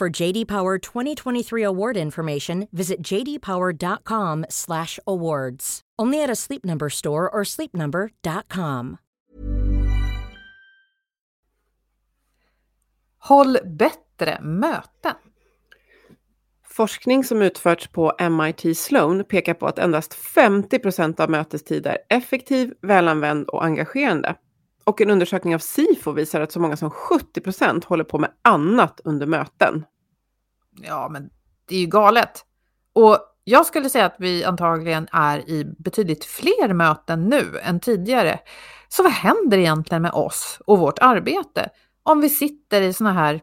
For JD Power 2023 award information, visit jdpower.com/awards. Only at a Sleep Number store or sleepnumber.com. Håll bättre möten. Forskning som utförts på MIT Sloan pekar på att endast 50 procent av mötestid är effektiv, välanvänd och engagerande. Och en undersökning av SIFO visar att så många som 70 procent håller på med annat under möten. Ja, men det är ju galet. Och jag skulle säga att vi antagligen är i betydligt fler möten nu än tidigare. Så vad händer egentligen med oss och vårt arbete om vi sitter i såna här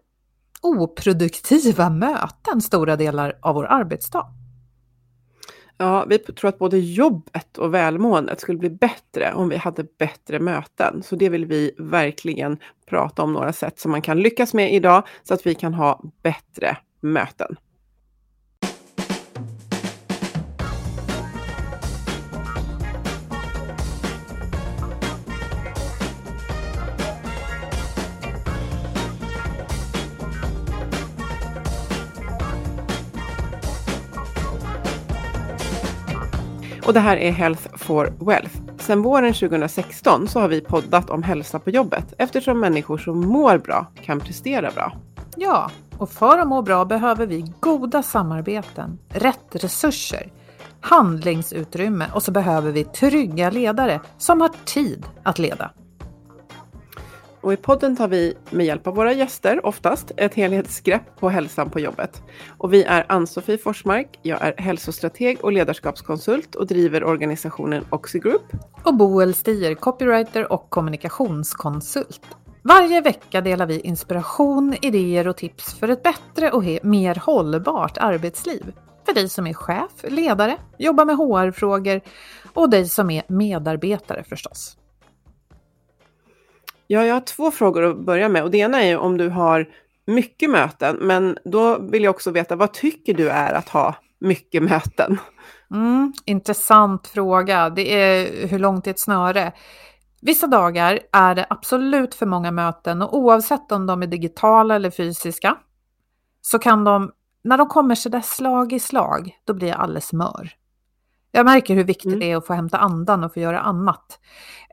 oproduktiva möten stora delar av vår arbetsdag? Ja, vi tror att både jobbet och välmåendet skulle bli bättre om vi hade bättre möten. Så det vill vi verkligen prata om några sätt som man kan lyckas med idag så att vi kan ha bättre möten. Och det här är Health for Wealth. Sedan våren 2016 så har vi poddat om hälsa på jobbet eftersom människor som mår bra kan prestera bra. Ja, och för att må bra behöver vi goda samarbeten, rätt resurser, handlingsutrymme och så behöver vi trygga ledare som har tid att leda. Och i podden tar vi med hjälp av våra gäster oftast ett helhetsgrepp på hälsan på jobbet. Och vi är Ann-Sofie Forsmark, jag är hälsostrateg och ledarskapskonsult och driver organisationen Oxigroup. Och Boel Stier, copywriter och kommunikationskonsult. Varje vecka delar vi inspiration, idéer och tips för ett bättre och mer hållbart arbetsliv. För dig som är chef, ledare, jobbar med HR-frågor och dig som är medarbetare förstås. Ja, jag har två frågor att börja med och det ena är ju om du har mycket möten, men då vill jag också veta vad tycker du är att ha mycket möten? Mm, intressant fråga. Det är hur långt är ett snöre? Vissa dagar är det absolut för många möten och oavsett om de är digitala eller fysiska så kan de, när de kommer sådär slag i slag, då blir jag alldeles mör. Jag märker hur viktigt mm. det är att få hämta andan och få göra annat.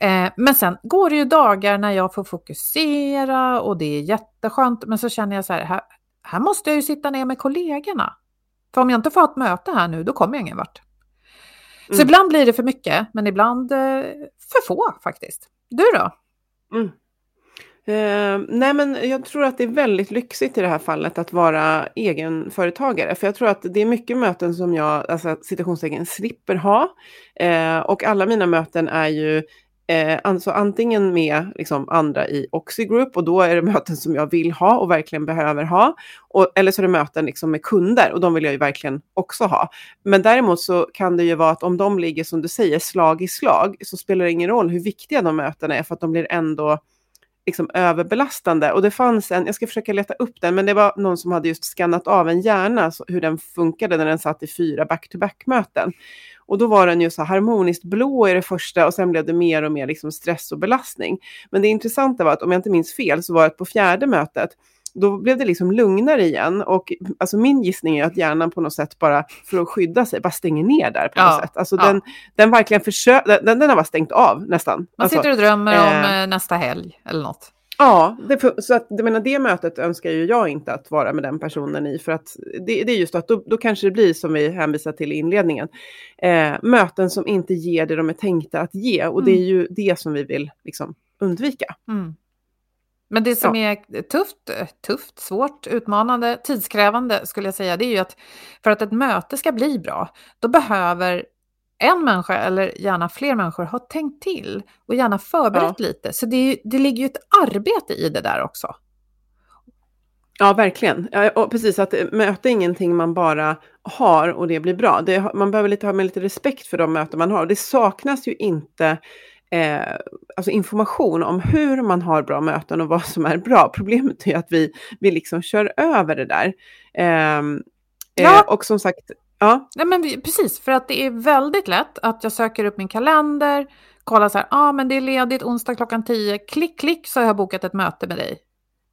Eh, men sen går det ju dagar när jag får fokusera och det är jätteskönt. Men så känner jag så här, här, här måste jag ju sitta ner med kollegorna. För om jag inte får ett möte här nu, då kommer jag ingen vart. Så mm. ibland blir det för mycket, men ibland eh, för få faktiskt. Du då? Mm. Eh, nej men jag tror att det är väldigt lyxigt i det här fallet att vara egenföretagare. För jag tror att det är mycket möten som jag, alltså citationstecken, slipper ha. Eh, och alla mina möten är ju Eh, alltså antingen med liksom, andra i Oxigroup och då är det möten som jag vill ha och verkligen behöver ha. Och, eller så är det möten liksom, med kunder och de vill jag ju verkligen också ha. Men däremot så kan det ju vara att om de ligger som du säger slag i slag så spelar det ingen roll hur viktiga de mötena är för att de blir ändå liksom överbelastande. Och det fanns en, jag ska försöka leta upp den, men det var någon som hade just skannat av en hjärna, så, hur den funkade när den satt i fyra back-to-back-möten. Och då var den ju så harmoniskt blå i det första och sen blev det mer och mer liksom stress och belastning. Men det intressanta var att om jag inte minns fel så var det på fjärde mötet då blev det liksom lugnare igen. Och alltså min gissning är att hjärnan på något sätt bara, för att skydda sig, bara stänger ner där på ja, något sätt. Alltså ja. den, den verkligen försöker, den, den har bara stängt av nästan. Man alltså, sitter och drömmer eh, om eh, nästa helg eller något. Ja, det, så att, jag menar, det mötet önskar ju jag inte att vara med den personen i. För att det, det är just att då, då kanske det blir som vi hänvisar till i inledningen. Eh, möten som inte ger det de är tänkta att ge. Och mm. det är ju det som vi vill liksom, undvika. Mm. Men det som ja. är tufft, tufft, svårt, utmanande, tidskrävande skulle jag säga, det är ju att för att ett möte ska bli bra, då behöver en människa eller gärna fler människor ha tänkt till och gärna förberett ja. lite. Så det, det ligger ju ett arbete i det där också. Ja, verkligen. Ja, och precis, att möte är ingenting man bara har och det blir bra. Det, man behöver lite, ha med lite respekt för de möten man har. Det saknas ju inte eh, alltså information om hur man har bra möten och vad som är bra. Problemet är att vi, vi liksom kör över det där. Eh, ja. Och som sagt, ja. Nej, men precis, för att det är väldigt lätt att jag söker upp min kalender, kollar så här, ja ah, men det är ledigt onsdag klockan 10, klick, klick så har jag bokat ett möte med dig.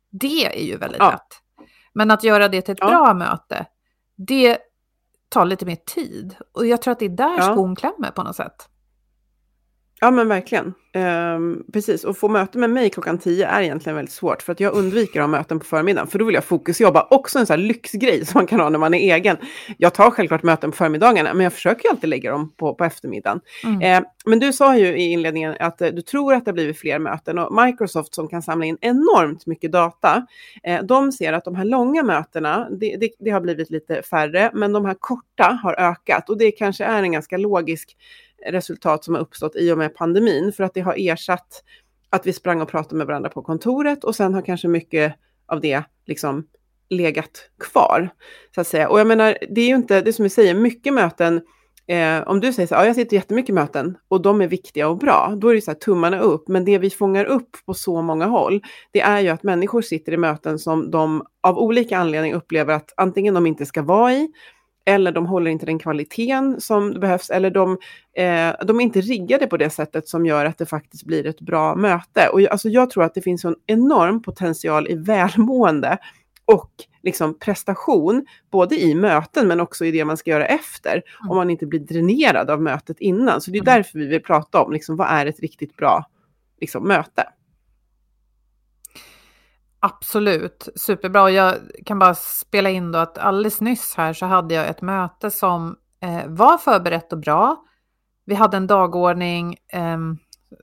Det är ju väldigt ja. lätt. Men att göra det till ett ja. bra möte, det tar lite mer tid. Och jag tror att det är där ja. skon klämmer på något sätt. Ja men verkligen. Um, precis, och få möte med mig klockan 10 är egentligen väldigt svårt för att jag undviker att ha möten på förmiddagen för då vill jag fokusjobba. Också en sån här lyxgrej som man kan ha när man är egen. Jag tar självklart möten på förmiddagarna men jag försöker alltid lägga dem på, på eftermiddagen. Mm. Uh, men du sa ju i inledningen att uh, du tror att det har blivit fler möten och Microsoft som kan samla in enormt mycket data, uh, de ser att de här långa mötena, det, det, det har blivit lite färre, men de här korta har ökat och det kanske är en ganska logisk resultat som har uppstått i och med pandemin för att det har ersatt att vi sprang och pratade med varandra på kontoret och sen har kanske mycket av det liksom legat kvar. Så att säga. Och jag menar, det är ju inte, det som vi säger, mycket möten, eh, om du säger så här, ja, jag sitter jättemycket möten och de är viktiga och bra, då är det så här tummarna upp. Men det vi fångar upp på så många håll, det är ju att människor sitter i möten som de av olika anledningar upplever att antingen de inte ska vara i, eller de håller inte den kvaliteten som behövs, eller de, eh, de är inte riggade på det sättet som gör att det faktiskt blir ett bra möte. Och alltså jag tror att det finns en enorm potential i välmående och liksom prestation, både i möten men också i det man ska göra efter, mm. om man inte blir dränerad av mötet innan. Så det är mm. därför vi vill prata om, liksom, vad är ett riktigt bra liksom, möte? Absolut, superbra. Jag kan bara spela in då att alldeles nyss här så hade jag ett möte som eh, var förberett och bra. Vi hade en dagordning eh,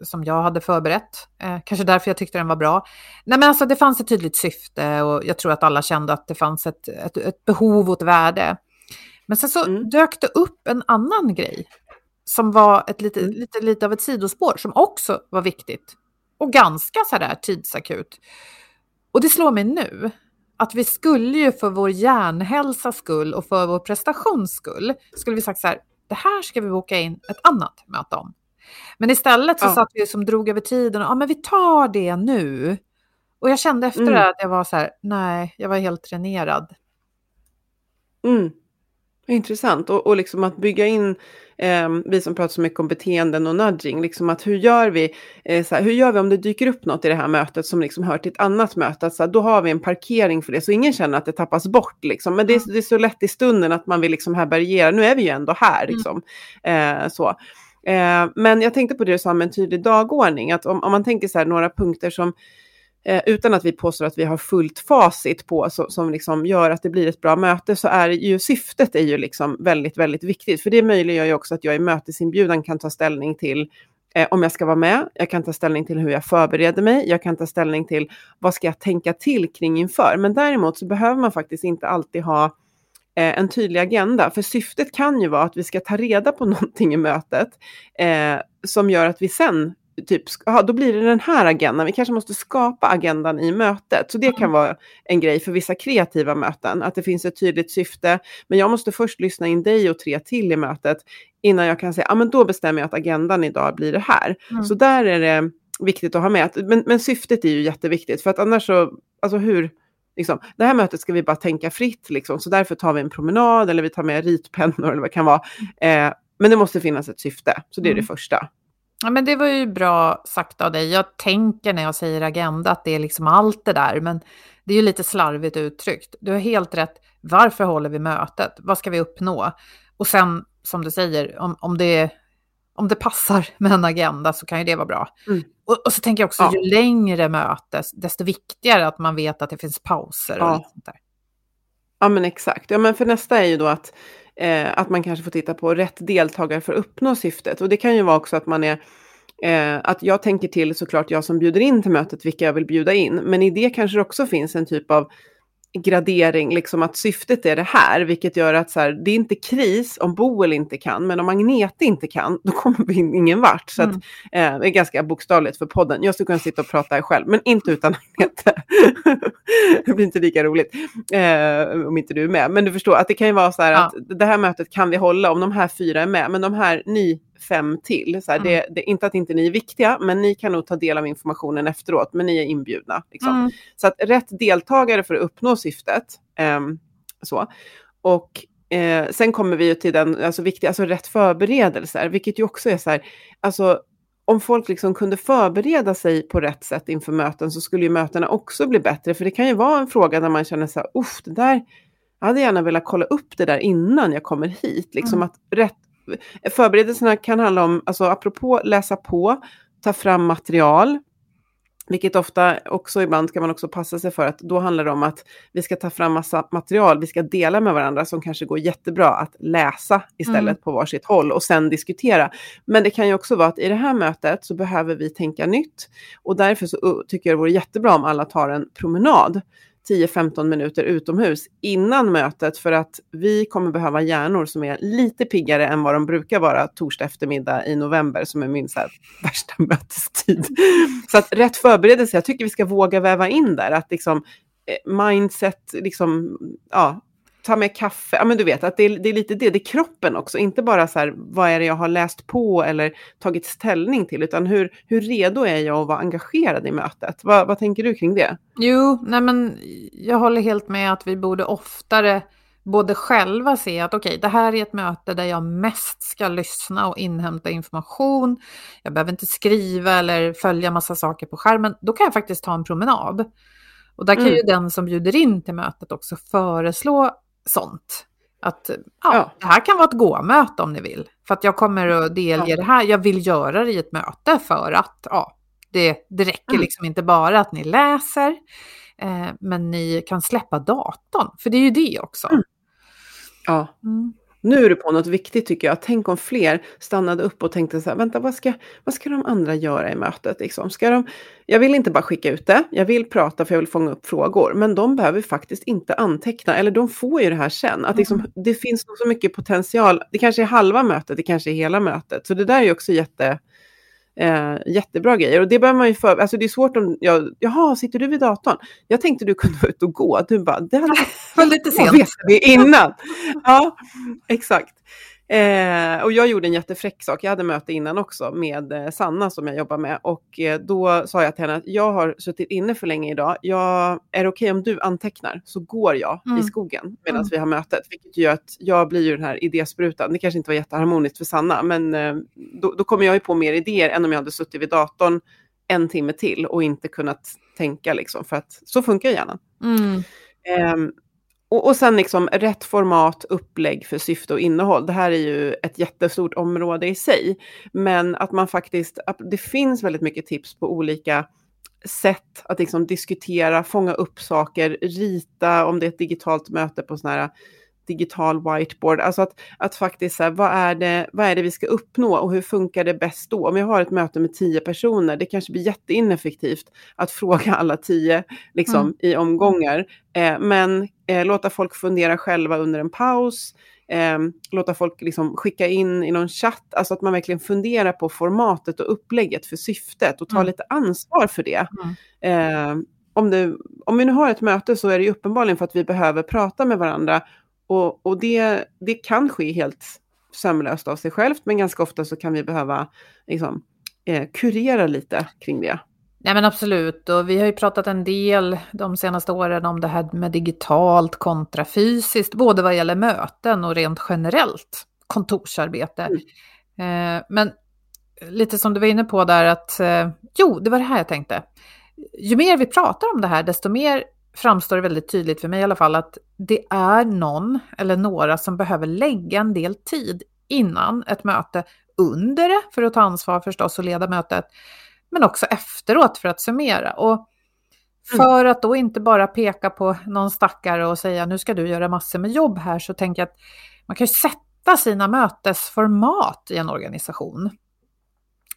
som jag hade förberett, eh, kanske därför jag tyckte den var bra. Nej men alltså det fanns ett tydligt syfte och jag tror att alla kände att det fanns ett, ett, ett behov och ett värde. Men sen så mm. dök det upp en annan grej som var ett lite, mm. lite, lite av ett sidospår som också var viktigt och ganska sådär tidsakut. Och det slår mig nu att vi skulle ju för vår hjärnhälsas skull och för vår prestations skull skulle vi sagt så här, det här ska vi boka in ett annat möte om. Men istället så ja. satt vi som drog över tiden och ja, men vi tar det nu. Och jag kände efter mm. det att jag var så här, nej, jag var helt dränerad. Mm. Intressant och, och liksom att bygga in, eh, vi som pratar så mycket om beteenden och nudging, liksom att hur gör vi, eh, så här, hur gör vi om det dyker upp något i det här mötet som liksom hör till ett annat möte, att, så här, då har vi en parkering för det, så ingen känner att det tappas bort liksom. Men det är, det är så lätt i stunden att man vill liksom härbärgera, nu är vi ju ändå här mm. liksom. Eh, så. Eh, men jag tänkte på det du sa med en tydlig dagordning, att om, om man tänker så här, några punkter som eh, utan att vi påstår att vi har fullt facit på så, som liksom gör att det blir ett bra möte så är ju syftet är ju liksom väldigt, väldigt viktigt. För det möjliggör ju också att jag i mötesinbjudan kan ta ställning till eh, om jag ska vara med, jag kan ta ställning till hur jag förbereder mig, jag kan ta ställning till vad ska jag tänka till kring inför. Men däremot så behöver man faktiskt inte alltid ha eh, en tydlig agenda, för syftet kan ju vara att vi ska ta reda på någonting i mötet eh, som gör att vi sen typ, aha, då blir det den här agendan. Vi kanske måste skapa agendan i mötet. Så det kan vara en grej för vissa kreativa möten, att det finns ett tydligt syfte. Men jag måste först lyssna in dig och tre till i mötet innan jag kan säga, ja men då bestämmer jag att agendan idag blir det här. Mm. Så där är det viktigt att ha med. Men, men syftet är ju jätteviktigt, för att annars så, alltså hur, liksom, det här mötet ska vi bara tänka fritt, liksom, så därför tar vi en promenad eller vi tar med ritpennor eller vad det kan vara. Eh, men det måste finnas ett syfte, så det är mm. det första. Ja, men det var ju bra sagt av dig. Jag tänker när jag säger agenda att det är liksom allt det där, men det är ju lite slarvigt uttryckt. Du har helt rätt. Varför håller vi mötet? Vad ska vi uppnå? Och sen, som du säger, om, om, det, om det passar med en agenda så kan ju det vara bra. Mm. Och, och, så tänker jag också, ja. ju längre mötes, desto viktigare att man vet att det finns pauser ja. och sånt där. Ja, men exakt. Ja, men för nästa är ju då att eh, att man kanske får titta på rätt deltagare för att uppnå syftet. Och det kan ju vara också att man är Eh, att jag tänker till såklart jag som bjuder in till mötet vilka jag vill bjuda in. Men i det kanske det också finns en typ av gradering, liksom att syftet är det här, vilket gör att så här, det är inte kris om Boel inte kan, men om Agnete inte kan, då kommer vi ingen vart. Så mm. att, eh, det är ganska bokstavligt för podden. Jag skulle kunna sitta och prata själv, men inte utan Agnete. det blir inte lika roligt eh, om inte du är med. Men du förstår att det kan ju vara så här ja. att det här mötet kan vi hålla om de här fyra är med, men de här ni fem till. Så här, mm. det, det, inte att inte ni är viktiga, men ni kan nog ta del av informationen efteråt, men ni är inbjudna. Liksom. Mm. Så att rätt deltagare för att uppnå syftet. Eh, så. Och eh, sen kommer vi ju till den alltså, viktiga, alltså rätt förberedelser, vilket ju också är så här, alltså om folk liksom kunde förbereda sig på rätt sätt inför möten så skulle ju mötena också bli bättre. För det kan ju vara en fråga där man känner så här, uff, det där, jag hade gärna velat kolla upp det där innan jag kommer hit. Liksom mm. att rätt Förberedelserna kan handla om, alltså apropå läsa på, ta fram material, vilket ofta också ibland ska man också passa sig för att då handlar det om att vi ska ta fram massa material, vi ska dela med varandra som kanske går jättebra att läsa istället mm. på varsitt håll och sen diskutera. Men det kan ju också vara att i det här mötet så behöver vi tänka nytt och därför så tycker jag det vore jättebra om alla tar en promenad 10-15 minuter utomhus innan mötet för att vi kommer behöva hjärnor som är lite piggare än vad de brukar vara torsdag eftermiddag i november som är min så här, värsta mötestid. Så att rätt förberedelse, jag tycker vi ska våga väva in där att liksom eh, mindset, liksom, ja, ta med kaffe, ja men du vet att det är, det är, lite det, det är kroppen också, inte bara så här vad är det jag har läst på eller tagit ställning till, utan hur, hur redo är jag att vara engagerad i mötet? Vad, vad tänker du kring det? Jo, nej men jag håller helt med att vi borde oftare både själva se att okej, okay, det här är ett möte där jag mest ska lyssna och inhämta information. Jag behöver inte skriva eller följa massa saker på skärmen. Då kan jag faktiskt ta en promenad. Och där kan mm. ju den som bjuder in till mötet också föreslå sånt. Att ja, ja. det här kan vara ett gå-möte om ni vill. För att jag kommer att delge ja. det här. Jag vill göra det i ett möte för att ja, det, det räcker mm. liksom inte bara att ni läser. Eh, men ni kan släppa datorn, för det är ju det också. Mm. Ja. Mm. Nu är du på något viktigt tycker jag. Tänk om fler stannade upp och tänkte så här, vänta vad ska, vad ska de andra göra i mötet? Liksom? Ska de, jag vill inte bara skicka ut det, jag vill prata för jag vill fånga upp frågor, men de behöver faktiskt inte anteckna, eller de får ju det här sen. Att liksom, mm. det finns så mycket potential, det kanske är halva mötet, det kanske är hela mötet. Så det där är ju också jätte, Eh, jättebra grejer. Och det behöver man ju för... Alltså det är svårt om... Jag, Jaha, sitter du vid datorn? Jag tänkte du kunde vara ute och gå. Du bara, det var lite sent. det innan. Ja, exakt. Eh, och jag gjorde en jättefräck sak. Jag hade möte innan också med eh, Sanna som jag jobbar med. Och eh, då sa jag till henne att jag har suttit inne för länge idag. Jag, är det okej okay om du antecknar så går jag mm. i skogen medan mm. vi har mötet. Vilket gör att jag blir ju den här idésprutan. Det kanske inte var jätteharmoniskt för Sanna, men eh, då, då kommer jag ju på mer idéer än om jag hade suttit vid datorn en timme till och inte kunnat tänka liksom. För att så funkar hjärnan. Mm. Och, och sen liksom rätt format, upplägg för syfte och innehåll. Det här är ju ett jättestort område i sig. Men att man faktiskt, att det finns väldigt mycket tips på olika sätt att liksom diskutera, fånga upp saker, rita om det är ett digitalt möte på sådana här digital whiteboard. Alltså att, att faktiskt, så här, vad, är det, vad är det vi ska uppnå och hur funkar det bäst då? Om jag har ett möte med tio personer, det kanske blir jätteineffektivt att fråga alla tio liksom, mm. i omgångar. Eh, men eh, låta folk fundera själva under en paus. Eh, låta folk liksom skicka in i någon chatt, alltså att man verkligen funderar på formatet och upplägget för syftet och tar mm. lite ansvar för det. Mm. Eh, om, det, om vi nu har ett möte så är det uppenbarligen för att vi behöver prata med varandra och, och det, det kan ske helt sömlöst av sig självt, men ganska ofta så kan vi behöva liksom, eh, kurera lite kring det. Nej men absolut, och vi har ju pratat en del de senaste åren om det här med digitalt kontra fysiskt, både vad gäller möten och rent generellt kontorsarbete. Mm. Eh, men lite som du var inne på där att, eh, jo, det var det här jag tänkte. Ju mer vi pratar om det här, desto mer framstår det väldigt tydligt för mig i alla fall att det är någon eller några som behöver lägga en del tid innan ett möte, under det för att ta ansvar förstås och leda mötet, men också efteråt för att summera. Och mm. för att då inte bara peka på någon stackare och säga nu ska du göra massor med jobb här så tänker jag att man kan ju sätta sina mötesformat i en organisation.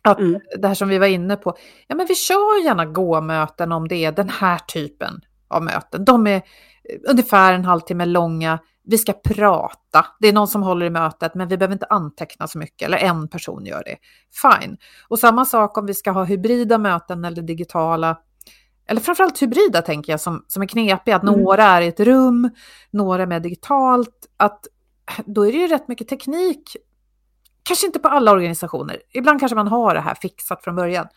Att mm. Det här som vi var inne på, ja men vi kör gärna gå-möten om det är den här typen av möten. De är ungefär en halvtimme långa, vi ska prata. Det är någon som håller i mötet, men vi behöver inte anteckna så mycket, eller en person gör det. Fine. Och samma sak om vi ska ha hybrida möten eller digitala, eller framförallt hybrida tänker jag, som, som är knepiga, att mm. några är i ett rum, några är med digitalt, att då är det ju rätt mycket teknik. Kanske inte på alla organisationer, ibland kanske man har det här fixat från början.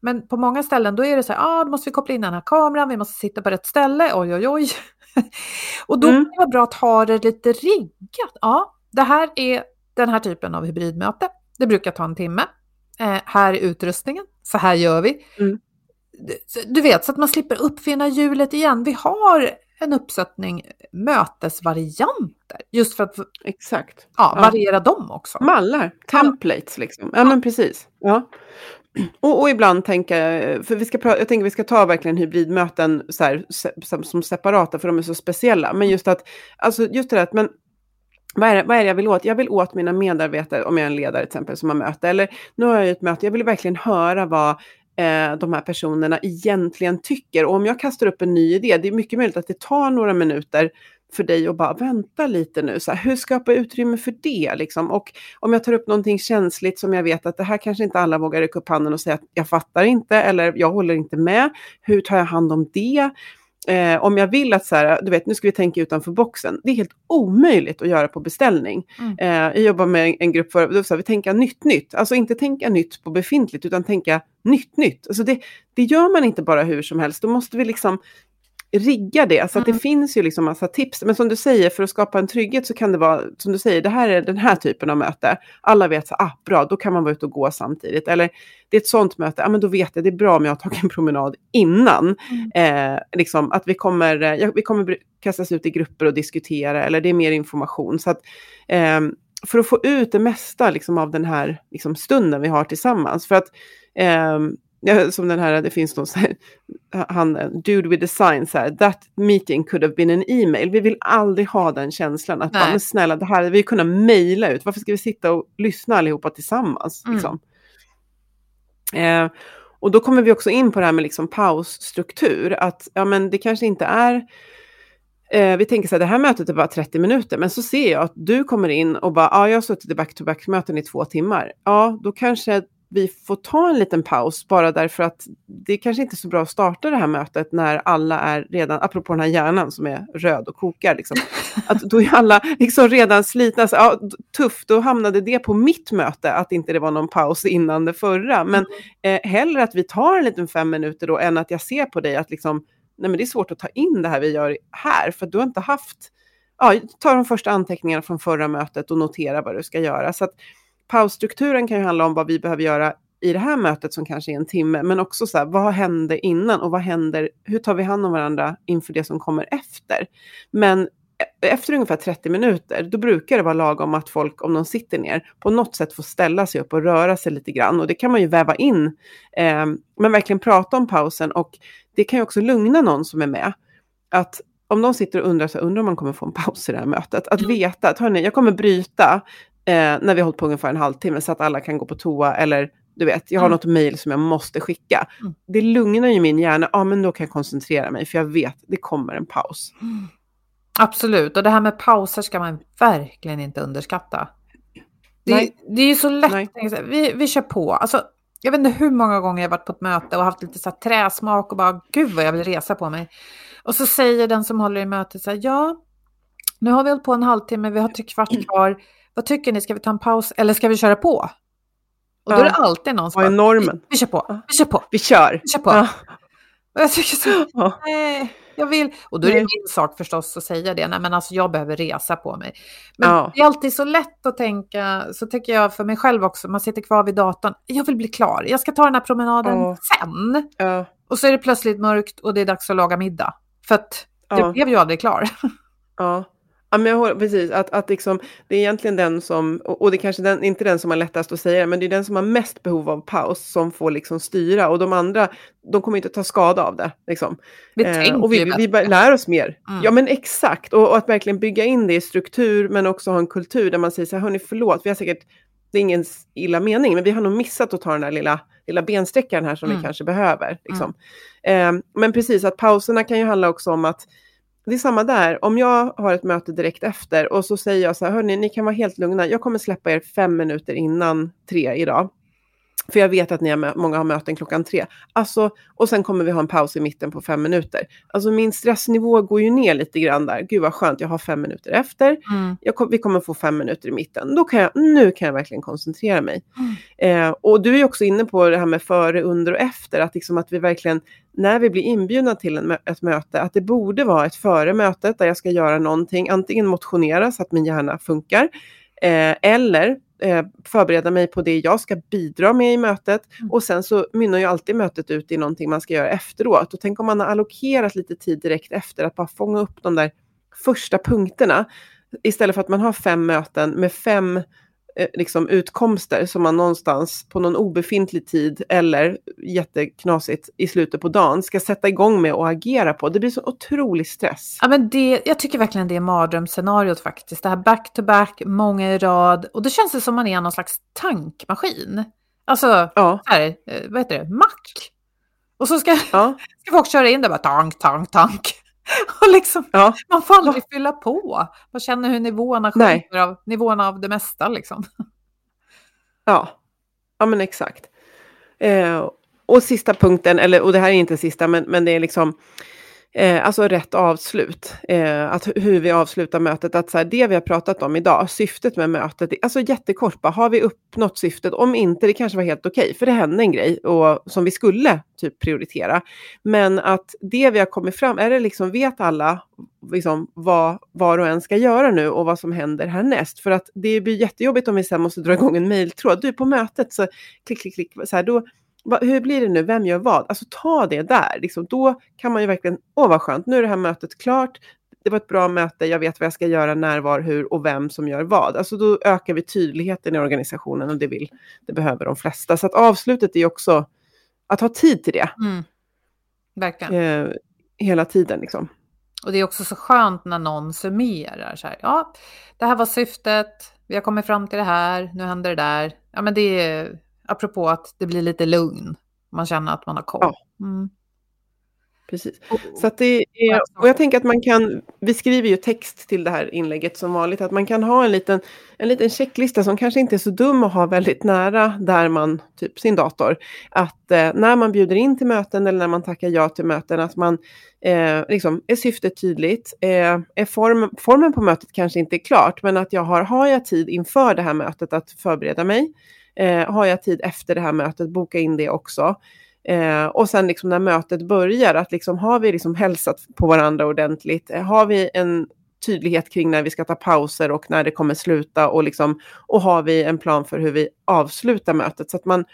Men på många ställen då är det så här, ah, då måste vi koppla in den här kameran, vi måste sitta på rätt ställe, oj oj oj. och då mm. kan det vara bra att ha det lite riggat. Ja, det här är den här typen av hybridmöte. Det brukar ta en timme. Eh, här är utrustningen, så här gör vi. Mm. Du vet, så att man slipper uppfinna hjulet igen. Vi har en uppsättning mötesvarianter just för att Exakt. Ja, variera ja. dem också. Mallar, templates liksom. Ja, ja. men precis. Ja. Och, och, ibland tänka, för vi ska jag tänker vi ska ta verkligen hybridmöten så här, som, som separata för de är så speciella. Men just att, alltså just det där att, men vad är, det, vad är det jag vill åt? Jag vill åt mina medarbetare, om jag är en ledare till exempel som har möte, eller nu har jag ett möte, jag vill verkligen höra vad eh, de här personerna egentligen tycker. Och om jag kastar upp en ny idé, det är mycket möjligt att det tar några minuter för dig att bara vänta lite nu. Så här, hur skapar jag utrymme för det? Liksom? Och om jag tar upp någonting känsligt som jag vet att det här kanske inte alla vågar räcka upp handen och säga att jag fattar inte eller jag håller inte med. Hur tar jag hand om det? Eh, om jag vill att så här, du vet, nu ska vi tänka utanför boxen. Det är helt omöjligt att göra på beställning. Mm. Eh, jag jobbar med en grupp för, då sa vi tänka nytt nytt. Alltså inte tänka nytt på befintligt utan tänka nytt nytt. Alltså det, det gör man inte bara hur som helst. Då måste vi liksom rigga det. Så att det mm. finns ju liksom massa tips. Men som du säger, för att skapa en trygghet så kan det vara, som du säger, det här är den här typen av möte. Alla vet så ah, bra, då kan man vara ute och gå samtidigt. Eller det är ett sånt möte, ja men då vet jag, det är bra om jag har tagit en promenad innan. Mm. Eh, liksom att vi kommer, eh, ja, vi kommer kastas ut i grupper och diskutera, eller det är mer information. Så att, eh, för att få ut det mesta liksom, av den här liksom, stunden vi har tillsammans. För att eh, Ja, som den här, det finns någon så här, han, dude with the sign, så här, that meeting could have been an email. Vi vill aldrig ha den känslan att, bara, men snälla, det här hade vi kunnat mejla ut. Varför ska vi sitta och lyssna allihopa tillsammans? Mm. Liksom? Eh, och då kommer vi också in på det här med liksom pausstruktur, att ja, men det kanske inte är Eh, vi tänker så här, det här mötet är bara 30 minuter, men så ser jag att du kommer in och bara, ja, jag har suttit i back-to-back-möten i två timmar. Ja, då kanske vi får ta en liten paus bara därför att det är kanske inte är så bra att starta det här mötet när alla är redan, apropå den här hjärnan som är röd och kokar, liksom, att då är alla liksom redan slitna. Så, ja, tufft, då hamnade det på mitt möte att inte det var någon paus innan det förra. Men mm. eh, hellre att vi tar en liten fem minuter då än att jag ser på dig att liksom, nej men det är svårt att ta in det här vi gör här, för du har inte haft, ja, ta de första anteckningarna från förra mötet och notera vad du ska göra. Så att, pausstrukturen kan ju handla om vad vi behöver göra i det här mötet som kanske är en timme, men också så här, vad hände innan och vad händer, hur tar vi hand om varandra inför det som kommer efter? Men efter ungefär 30 minuter, då brukar det vara lagom att folk, om de sitter ner, på något sätt får ställa sig upp och röra sig lite grann. Och det kan man ju väva in, eh, men verkligen prata om pausen. Och det kan ju också lugna någon som är med. Att om de sitter och undrar, så undrar om man kommer få en paus i det här mötet, att mm. veta att hörni, jag kommer bryta, eh, när vi har hållit på ungefär en halvtimme så att alla kan gå på toa eller du vet, jag har mm. något mejl som jag måste skicka. Mm. Det lugnar ju min hjärna, ja men då kan jag koncentrera mig för jag vet det kommer en paus. Mm. Absolut, och det här med pauser ska man verkligen inte underskatta. Det, det är ju så lätt, vi, vi kör på. Alltså, jag vet inte hur många gånger jag varit på ett möte och haft lite så här träsmak och bara gud vad jag vill resa på mig. Och så säger den som håller i mötet så här, ja, nu har vi hållit på en halvtimme, vi har tre kvart kvar vad tycker ni, ska vi ta en paus eller ska vi köra på? Och då är det alltid någon som bara? Vi, vi kör på, vi kör på, Vi kör! vi kör på. Ja. Och jag tycker så, Ja. nej, jag vill. Och då är det Nej. min sak förstås att säga det, nej men alltså jag behöver resa på mig. Men Ja. det är alltid så lätt att tänka, så tycker jag för mig själv också, man sitter kvar vid datorn, jag vill bli klar, jag ska ta den här promenaden sen. Och så är det plötsligt mörkt och det är dags att laga middag. För att det Ja. blev ju aldrig klar. Ja. Ja, men jag håller, precis. Att, att liksom, det är egentligen den som, och det är kanske den, inte den som har lättast att säga men det är den som har mest behov av paus som får liksom styra. Och de andra, de kommer inte ta skada av det. Liksom. Vi Eh, och vi, vi lär oss mer. Mm. Ja men exakt. Och, och att verkligen bygga in det i struktur, men också ha en kultur där man säger så här, hörni förlåt, vi har säkert, det är ingen illa mening, men vi har nog missat att ta den där lilla, lilla bensträckaren här som Mm. vi kanske behöver. Liksom. Eh, men precis, att pauserna kan ju handla också om att det är samma där, om jag har ett möte direkt efter och så säger jag så här, hörni, ni kan vara helt lugna, jag kommer släppa er fem minuter innan tre idag. För jag vet att ni har, många har möten klockan tre. Alltså, och sen kommer vi ha en paus i mitten på fem minuter. Alltså min stressnivå går ju ner lite grann där. Gud vad skönt, jag har fem minuter efter. Mm. Jag vi kommer få fem minuter i mitten. Då kan jag, nu kan jag verkligen koncentrera mig. Eh, och du är också inne på det här med före, under och efter. Att, liksom att vi verkligen, när vi blir inbjudna till en, ett möte, att det borde vara ett före mötet där jag ska göra någonting. Antingen motionera så att min hjärna funkar. Eh, eller eh, förbereda mig på det jag ska bidra med i mötet. Mm. Och sen så mynnar ju alltid mötet ut i någonting man ska göra efteråt. Och tänk om man har allokerat lite tid direkt efter att bara fånga upp de där första punkterna. Istället för att man har fem möten med fem liksom, utkomster som man någonstans på någon obefintlig tid eller jätteknasigt i slutet på dagen ska sätta igång med och agera på. Det blir så otrolig stress. Ja, men det, jag tycker verkligen det är mardrömsscenariot faktiskt. Det här back to back, många i rad. Och då känns det som man är någon slags tankmaskin. Alltså, Ja, här, eh, vad heter det, mack. Och så ska, ja, ska folk köra in där bara tank, tank, tank. Och liksom, ja. man får aldrig fylla på. Man känner hur nivåerna sjunker av, nivåerna av det mesta liksom. Ja, ja men exakt. Eh, och sista punkten, eller, och det här är inte sista, men, men det är liksom eh, alltså rätt avslut. Eh, att hur vi avslutar mötet, att så här, det vi har pratat om idag, syftet med mötet, alltså jättekort, bara, har vi uppnått syftet? Om inte, det kanske var helt okej, för det hände en grej och, som vi skulle typ prioritera. Men att det vi har kommit fram, är det liksom, vet alla liksom, vad var och en ska göra nu och vad som händer härnäst? För att det blir jättejobbigt om vi sen måste dra igång en mejltråd. Du, på mötet så klick, klick, klick, så här, då, hur blir det nu? Vem gör vad? Alltså ta det där. Liksom, då kan man ju verkligen, åh vad skönt, nu är det här mötet klart. Det var ett bra möte, jag vet vad jag ska göra, när, var, hur och vem som gör vad. Alltså då ökar vi tydligheten i organisationen och det, vill, det behöver de flesta. Så att avslutet är också att ha tid till det Mm. Verkligen. eh, hela tiden. Liksom. Och det är också så skönt när någon summerar så här. Ja, det här var syftet. Vi har kommit fram till det här. Nu händer det där. Ja, men det är apropå att det blir lite lugn. Man känner att man har koll. Ja. Mm. Precis. Så att det är, och jag tänker att man kan, vi skriver ju text till det här inlägget som vanligt, att man kan ha en liten, en liten checklista som kanske inte är så dum att ha väldigt nära där man, typ sin dator. Att eh, när man bjuder in till möten eller när man tackar ja till möten, att man eh, liksom, är syftet tydligt. Eh, är form, formen på mötet kanske inte är klart, men att jag har, har jag tid inför det här mötet att förbereda mig? Eh, har jag tid efter det här mötet, boka in det också. Eh, och sen liksom när mötet börjar, att liksom har vi liksom hälsat på varandra ordentligt? Eh, har vi en tydlighet kring när vi ska ta pauser och när det kommer sluta? Och, liksom, och har vi en plan för hur vi avslutar mötet? Så att man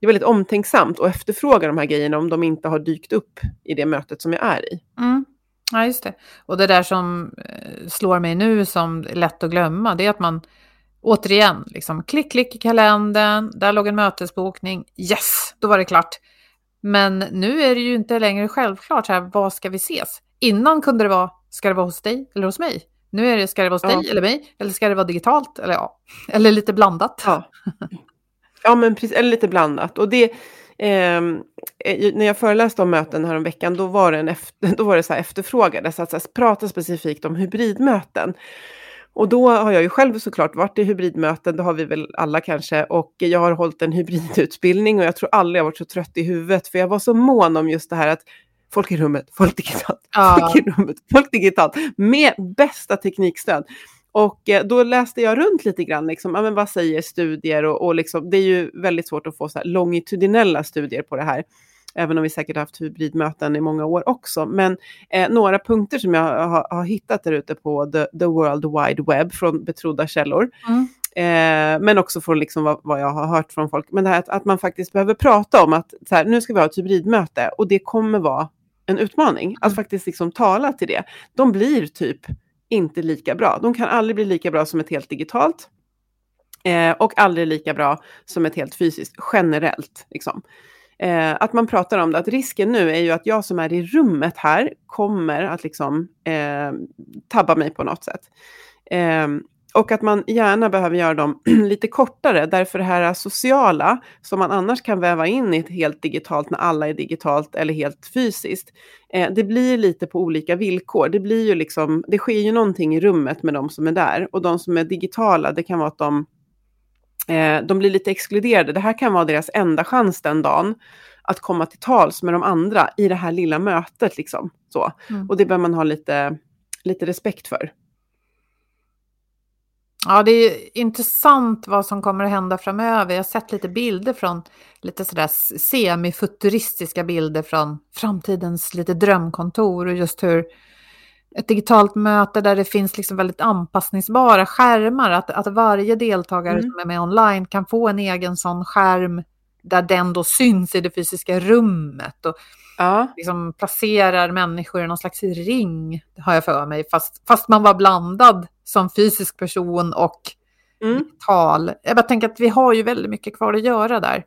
det är väldigt omtänksamt och efterfrågar de här grejerna om de inte har dykt upp i det mötet som jag är i. Mm. Ja, just det. Och det där som eh, slår mig nu som är lätt att glömma, det är att man återigen, liksom klick, klick i kalendern, där låg en mötesbokning, yes, då var det klart. Men nu är det ju inte längre självklart, så här, vad ska vi ses? Innan kunde det vara, ska det vara hos dig eller hos mig? Nu är det, ska det vara hos Ja. dig eller mig? Eller ska det vara digitalt? Eller ja, eller lite blandat. Ja, ja men precis, eller lite blandat. Och det, ehm, eh, när jag föreläste om möten här om veckan, då var det, en efter, då var det så här efterfrågade, så att så här, prata specifikt om hybridmöten. Och då har jag ju själv såklart varit i hybridmöten, det har vi väl alla kanske, och jag har hållit en hybridutbildning och jag tror aldrig jag varit så trött i huvudet, för jag var så mån om just det här att folk i rummet, folk digitalt, Ja. folk i rummet, folk digitalt, med bästa teknikstöd. Och eh, då läste jag runt lite grann, liksom, ja, men vad säger studier och, och liksom, det är ju väldigt svårt att få så longitudinella studier på det här även om vi säkert haft hybridmöten i många år också. Men eh, några punkter som jag har, har hittat där ute på the, the World Wide Web från betrodda källor. Mm. Eh, men också från liksom vad, vad, jag har hört från folk. Men det här att, att man faktiskt behöver prata om att så här, nu ska vi ha ett hybridmöte och det kommer vara en utmaning. Att mm. faktiskt liksom tala till det. De blir typ inte lika bra. De kan aldrig bli lika bra som ett helt digitalt. Eh, och aldrig lika bra som ett helt fysiskt, generellt. Liksom. Eh, att man pratar om det, att risken nu är ju att jag som är i rummet här kommer att liksom eh, tabba mig på något sätt. Eh, och att man gärna behöver göra dem lite kortare, därför det här sociala som man annars kan väva in i ett helt digitalt när alla är digitalt eller helt fysiskt. Eh, det blir lite på olika villkor. Det blir ju liksom, det sker ju någonting i rummet med de som är där och de som är digitala, det kan vara att de eh, de blir lite exkluderade. Det här kan vara deras enda chans den dagen att komma till tals med de andra i det här lilla mötet. Liksom. Så. Mm. Och det bör man ha lite, lite respekt för. Ja, det är intressant vad som kommer att hända framöver. Jag har sett lite bilder från lite sådär semifuturistiska bilder från framtidens lite drömkontor och just hur ett digitalt möte där det finns liksom väldigt anpassningsbara skärmar. Att, att varje deltagare mm. som är med online kan få en egen sån skärm där den då syns i det fysiska rummet. Och ja. liksom placerar människor i någon slags ring, har jag för mig. Fast, fast man var blandad som fysisk person och mm. digital. Jag bara tänker att vi har ju väldigt mycket kvar att göra där.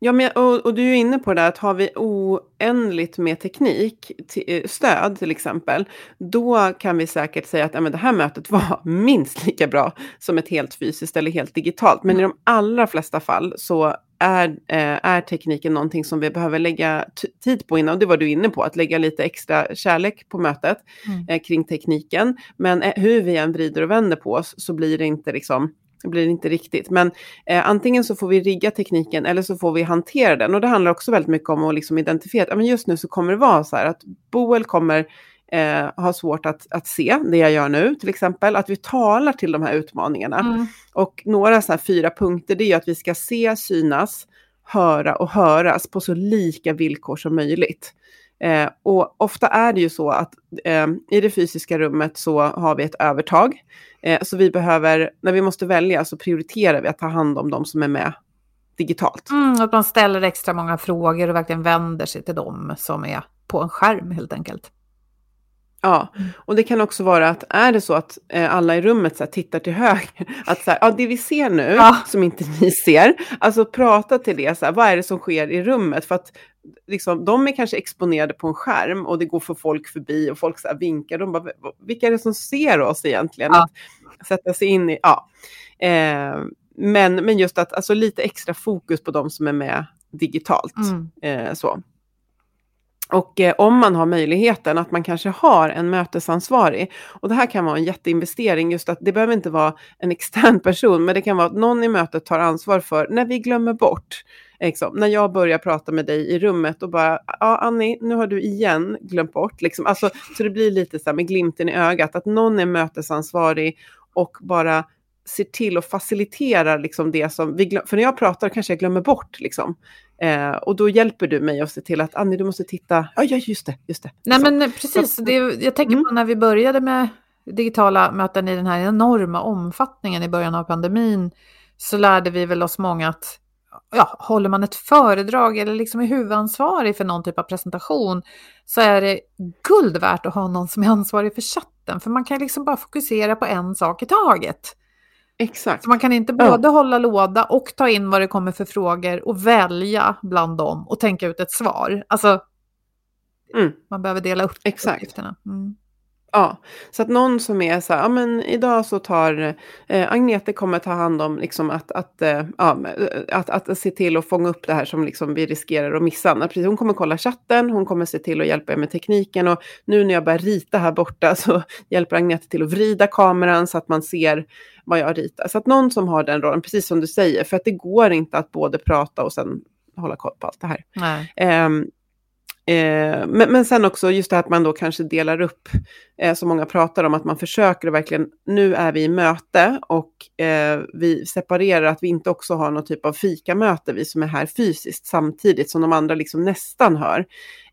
Ja, men, och, och, du är inne på det att har vi oändligt med teknik, eh, stöd till exempel, då kan vi säkert säga att ja, men det här mötet var minst lika bra som ett helt fysiskt eller helt digitalt. Men i de allra flesta fall så är, eh, är tekniken någonting som vi behöver lägga tid på innan. Och det var du inne på, att lägga lite extra kärlek på mötet mm. eh, kring tekniken. Men eh, hur vi än vrider och vänder på oss så blir det inte liksom det blir inte riktigt. Men eh, antingen så får vi rigga tekniken eller så får vi hantera den. Och det handlar också väldigt mycket om att liksom identifiera att just nu så kommer det vara så här att Boel kommer eh, ha svårt att, att se det jag gör nu, till exempel. Att vi talar till de här utmaningarna. Mm. Och några så här fyra punkter, det är ju att vi ska se, synas, höra och höras på så lika villkor som möjligt. Eh, och ofta är det ju så att eh, i det fysiska rummet så har vi ett övertag. Eh, så vi behöver, när vi måste välja så prioriterar vi att ta hand om de som är med digitalt. Mm, att man ställer extra många frågor och verkligen vänder sig till dem som är på en skärm helt enkelt. Ja, och det kan också vara att är det så att eh, alla i rummet så här, tittar till höger, att så här, ja, det vi ser nu ja. som inte ni ser, alltså prata till det, så här, vad är det som sker i rummet? För att liksom, de är kanske exponerade på en skärm och det går för folk förbi och folk så vinkar, de bara, vilka är det som ser oss egentligen? Ja. Att sätta sig in i, ja. Eh, men, men just att alltså, lite extra fokus på de som är med digitalt. Mm. Eh, så. Och eh, om man har möjligheten att man kanske har en mötesansvarig. Och det här kan vara en jätteinvestering, just att det behöver inte vara en extern person, men det kan vara att någon i mötet tar ansvar för när vi glömmer bort. Liksom, när jag börjar prata med dig i rummet och bara, ja Annie, nu har du igen glömt bort. Liksom. Alltså, så det blir lite så här med glimten i ögat, att någon är mötesansvarig och bara ser till och faciliterar liksom det som vi glömmer. För när jag pratar kanske jag glömmer bort. Liksom. Eh, och då hjälper du mig att se till att Annie, du måste titta. Ja, ja just det. Just det. Nej, men precis. Det, jag tänker mm. på när vi började med digitala möten i den här enorma omfattningen i början av pandemin så lärde vi väl oss många att ja, håller man ett föredrag eller liksom är huvudansvarig för någon typ av presentation så är det guld värt att ha någon som är ansvarig för chatten. För man kan liksom bara fokusera på en sak i taget. Exakt. Så man kan inte både ja. hålla låda och ta in vad det kommer för frågor och välja bland dem och tänka ut ett svar. Alltså, mm. man behöver dela upp Exakt. uppgifterna. Mm. Ja, så att någon som är så här, ja men idag så tar eh, Agnete kommer ta hand om liksom att, att, eh, ja, att, att, se till att fånga upp det här som liksom vi riskerar att missa. Precis, hon kommer kolla chatten, hon kommer se till att hjälpa er med tekniken och nu när jag börjar rita här borta så hjälper Agnete till att vrida kameran så att man ser vad jag ritar. Så att någon som har den rollen, precis som du säger, för att det går inte att både prata och sen hålla koll på allt det här. Um, Eh, men, men sen också just det här att man då kanske delar upp, eh, som många pratar om, att man försöker verkligen, nu är vi i möte och eh, vi separerar, att vi inte också har någon typ av fikamöte, vi som är här fysiskt, samtidigt som de andra liksom nästan hör.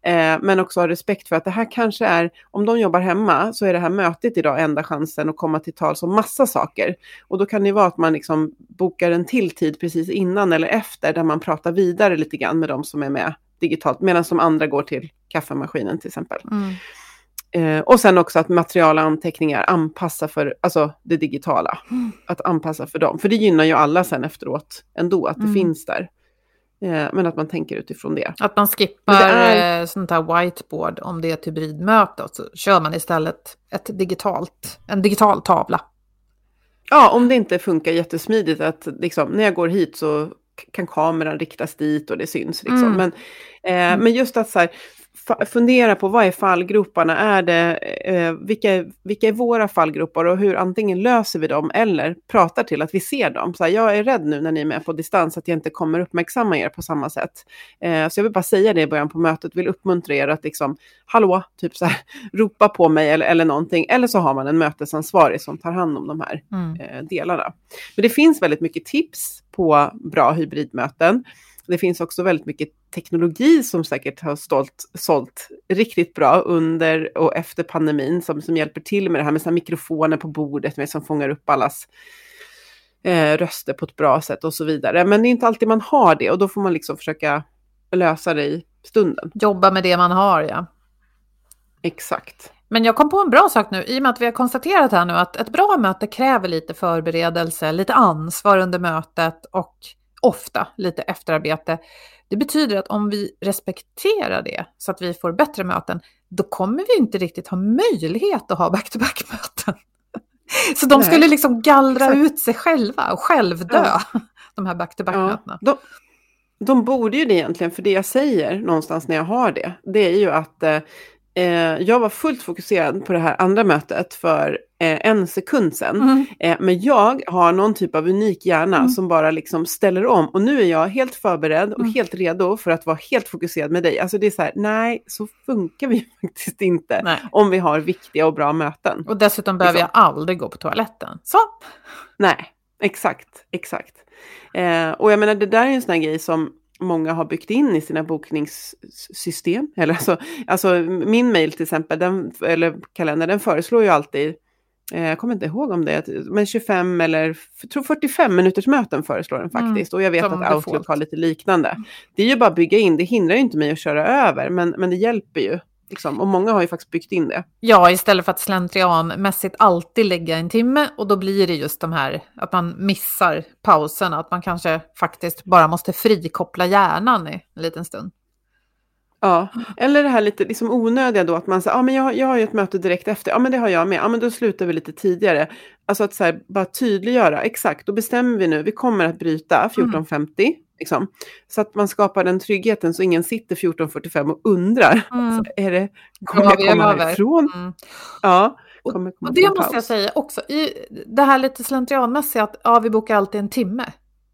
Eh, men också ha respekt för att det här kanske är, om de jobbar hemma, så är det här mötet idag enda chansen att komma till tals om massa saker. Och då kan det vara att man liksom bokar en till tid precis innan eller efter, där man pratar vidare lite grann med de som är med digitalt, medan de andra går till kaffemaskinen till exempel. Mm. Eh, och sen också att material och anteckningar anpassar för alltså, det digitala. Mm. Att anpassa för dem. För det gynnar ju alla sen efteråt ändå, att det mm. finns där. Eh, men att man tänker utifrån det. Att man skippar är... Eh, sånt här whiteboard om det är ett hybridmöte. Så kör man istället ett digitalt, en digital tavla. Ja, om det inte funkar jättesmidigt att liksom, när jag går hit så kan kameran riktas dit och det syns. Liksom. Mm. Men, eh, men just att så här, fundera på vad är fallgroparna? Är det, eh, vilka, vilka är våra fallgropar och hur antingen löser vi dem eller pratar till att vi ser dem. Så här, jag är rädd nu när ni är med på distans att jag inte kommer uppmärksamma er på samma sätt. Eh, så jag vill bara säga det i början på mötet, vill uppmuntra er att liksom, hallå, typ så här, ropa på mig eller, eller någonting. Eller så har man en mötesansvarig som tar hand om de här mm. eh, delarna. Men det finns väldigt mycket tips på bra hybridmöten. Det finns också väldigt mycket teknologi som säkert har stolt, sålt riktigt bra under och efter pandemin som, som hjälper till med det här med så mikrofoner på bordet med, som fångar upp allas eh, röster på ett bra sätt och så vidare. Men det är inte alltid man har det och då får man liksom försöka lösa det i stunden. Jobba med det man har, ja. Exakt. Men jag kom på en bra sak nu, i och med att vi har konstaterat här nu att ett bra möte kräver lite förberedelse, lite ansvar under mötet och ofta lite efterarbete. Det betyder att om vi respekterar det så att vi får bättre möten, då kommer vi inte riktigt ha möjlighet att ha back-to-back-möten. Så de Nej. skulle liksom gallra Exakt. ut sig själva och självdö, ja. de här back-to-back-mötena. Ja. De, de, borde ju det egentligen, för det jag säger någonstans när jag har det, det är ju att eh, eh, jag var fullt fokuserad på det här andra mötet för eh, en sekund sedan. Mm. Eh, men jag har någon typ av unik hjärna mm. som bara liksom ställer om. Och nu är jag helt förberedd och mm. helt redo för att vara helt fokuserad med dig. Alltså det är så här, nej, så funkar vi faktiskt inte nej. om vi har viktiga och bra möten. Och dessutom behöver liksom. jag aldrig gå på toaletten. Så! Nej, exakt, exakt. Eh, och jag menar, det där är en sån här grej som många har byggt in i sina bokningssystem. Eller alltså, alltså min mail till exempel, den, eller kalender, den föreslår ju alltid, eh, jag kommer inte ihåg om det är, men 25 eller tror 45 minuters möten föreslår den mm, faktiskt. Mm, och jag vet att Outlook har lite liknande. Det är ju bara att bygga in, det hindrar ju inte mig att köra över, men, men det hjälper ju. Liksom. Och många har ju faktiskt byggt in det. Ja, istället för att slentrianmässigt alltid lägga en timme och då blir det just de här att man missar pauserna, att man kanske faktiskt bara måste frikoppla hjärnan i en liten stund. Ja, eller det här lite liksom onödiga då att man säger, ja men jag, jag har ju ett möte direkt efter, ja men det har jag med, ja men då slutar vi lite tidigare. Alltså att så här, bara tydliggöra, exakt, då bestämmer vi nu, vi kommer att bryta 14.50, mm. Liksom. Så att man skapar den tryggheten så ingen sitter 14.45 och undrar. Mm. Är det, kommer jag komma härifrån? Mm. Ja. Kommer och det måste paus. jag säga också, i det här lite slentrianmässiga att ja, vi bokar alltid en timme.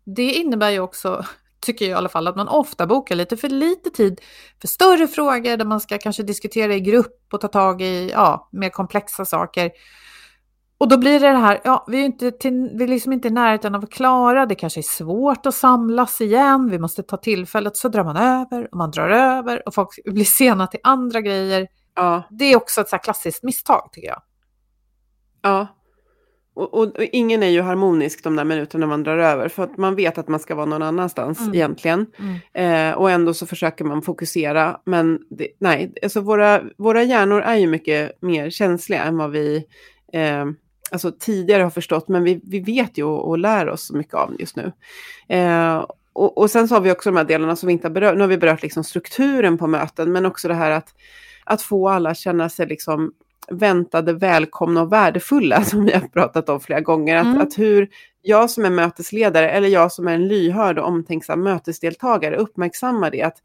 Det innebär ju också, tycker jag i alla fall, att man ofta bokar lite för lite tid för större frågor där man ska kanske diskutera i grupp och ta tag i ja, mer komplexa saker. Och då blir det det här, ja, vi är, inte till, vi är liksom inte i närheten av att klara, det kanske är svårt att samlas igen, vi måste ta tillfället, så drar man över och man drar över och folk blir sena till andra grejer. Ja. Det är också ett så klassiskt misstag tycker jag. Ja, och, och, och, ingen är ju harmonisk de där minuterna man drar över, för att man vet att man ska vara någon annanstans mm. egentligen. Mm. Eh, och ändå så försöker man fokusera, men det, nej, alltså våra, våra hjärnor är ju mycket mer känsliga än vad vi eh, alltså, tidigare har förstått, men vi, vi vet ju och, och lär oss så mycket av just nu. Eh, och, och, sen så har vi också de här delarna som vi inte har berört. Nu har vi berört liksom strukturen på möten, men också det här att, att få alla att känna sig liksom väntade, välkomna och värdefulla, som vi har pratat om flera gånger. Att, mm. att hur jag som är mötesledare, eller jag som är en lyhörd och omtänksam mötesdeltagare, uppmärksammar det. Att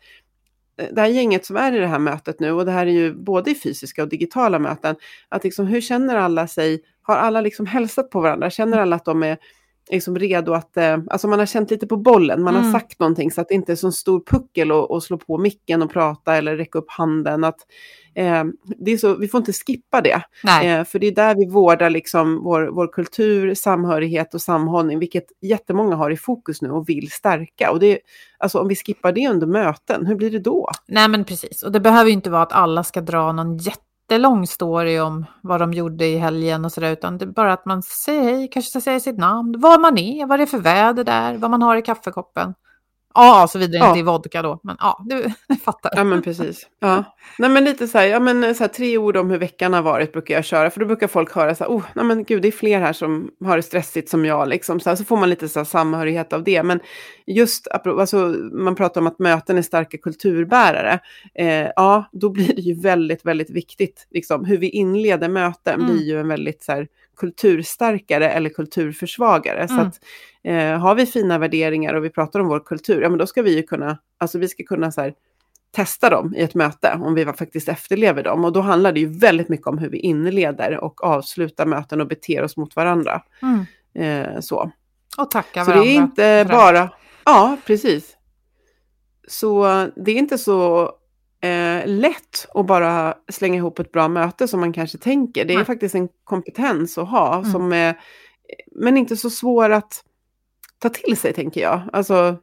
eh, det här gänget som är i det här mötet nu, och det här är ju både i fysiska och digitala möten, att liksom, hur känner alla sig har alla liksom hälsat på varandra? Känner alla att de är liksom redo att, eh, alltså man har känt lite på bollen, man Mm. har sagt någonting så att det inte är så stor puckel och, och slå på micken och prata eller räcka upp handen. Att, eh, det är så, vi får inte skippa det, eh, för det är där vi vårdar liksom vår, vår kultur, samhörighet och samhållning, vilket jättemånga har i fokus nu och vill stärka. Och det, alltså om vi skippar det under möten, hur blir det då? Nej men precis, och det behöver ju inte vara att alla ska dra någon jättelång story om vad de gjorde i helgen och sådär, utan det är bara att man säger hej, kanske ska säga sitt namn, var man är, vad det är för väder där, vad man har i kaffekoppen. Ja, så vidare, Ja. inte i vodka då, men ja, du, fattar. Ja men precis. Ja. Nej men lite så här, ja men så här, tre ord om hur veckan har varit brukar jag köra. För då brukar folk höra så här, oh, nej men gud det är fler här som har det stressigt som jag liksom. Så, här, så får man lite så här, samhörighet av det. Men just, alltså, man pratar om att möten är starka kulturbärare. Eh, ja, då blir det ju väldigt, väldigt viktigt. Liksom, hur vi inleder möten Mm. blir ju en väldigt så här, kulturstarkare eller kulturförsvagare. Så Mm. att, eh, har vi fina värderingar och vi pratar om vår kultur, ja men då ska vi ju kunna, alltså vi ska kunna så här, testa dem i ett möte, om vi faktiskt efterlever dem. Och då handlar det ju väldigt mycket om hur vi inleder och avslutar möten och beter oss mot varandra. Mm. Eh, så Och tacka så varandra. det är inte bara, ja precis. Så det är inte så eh, lätt att bara slänga ihop ett bra möte som man kanske tänker. Det är Nej. faktiskt en kompetens att ha, Mm. som är, men inte så svår att ta till sig tänker jag. Alltså,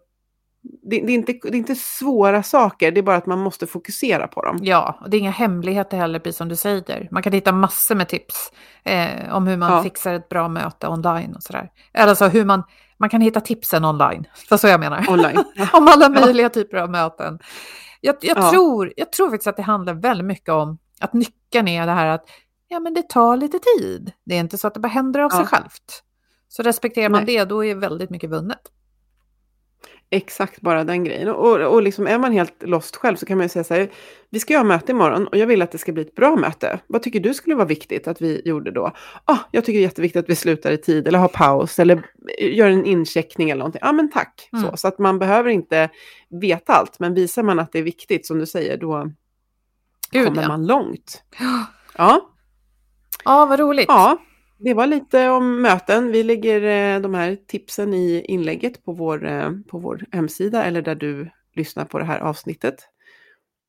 det, det, är inte, det är inte svåra saker, det är bara att man måste fokusera på dem. Ja, och det är inga hemligheter heller, precis som du säger. Man kan hitta massor med tips eh, om hur man Ja. fixar ett bra möte online och sådär. Eller alltså hur man, man kan hitta tipsen online, det så jag menar. Online. om alla möjliga typer av möten. Jag, jag, Ja. tror, jag tror faktiskt att det handlar väldigt mycket om att nyckeln är det här att ja, men det tar lite tid. Det är inte så att det bara händer av sig Ja. självt. Så respekterar man Nej. det, då är väldigt mycket vunnet. Exakt bara den grejen. Och, och liksom är man helt lost själv så kan man ju säga så här, vi ska göra möte imorgon och jag vill att det ska bli ett bra möte. Vad tycker du skulle vara viktigt att vi gjorde då? Ah, jag tycker det är jätteviktigt att vi slutar i tid eller har paus eller gör en incheckning eller någonting. Ja men tack. Mm. Så, så att man behöver inte veta allt, men visar man att det är viktigt som du säger, då Gud, kommer ja. man långt. Ja. Ja, vad roligt. Ja, det var lite om möten. Vi lägger eh, de här tipsen i inlägget på vår, eh, på vår hemsida eller där du lyssnar på det här avsnittet.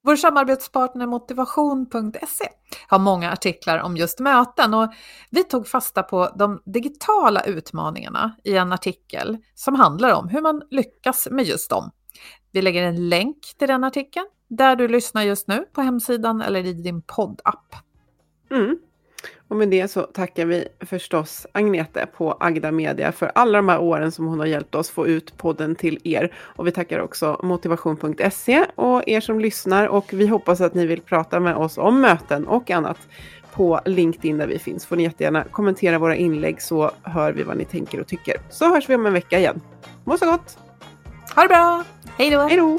Vår samarbetspartner motivation.se har många artiklar om just möten och vi tog fasta på de digitala utmaningarna i en artikel som handlar om hur man lyckas med just dem. Vi lägger en länk till den artikeln där du lyssnar just nu på hemsidan eller i din poddapp. Mm. Och med det så tackar vi förstås Agnete på Agda Media för alla de här åren som hon har hjälpt oss få ut podden till er. Och vi tackar också motivation.se och er som lyssnar och vi hoppas att ni vill prata med oss om möten och annat på LinkedIn där vi finns. Får ni jättegärna kommentera våra inlägg så hör vi vad ni tänker och tycker. Så hörs vi om en vecka igen. Må så gott! Ha det bra! Hej då! Hej då!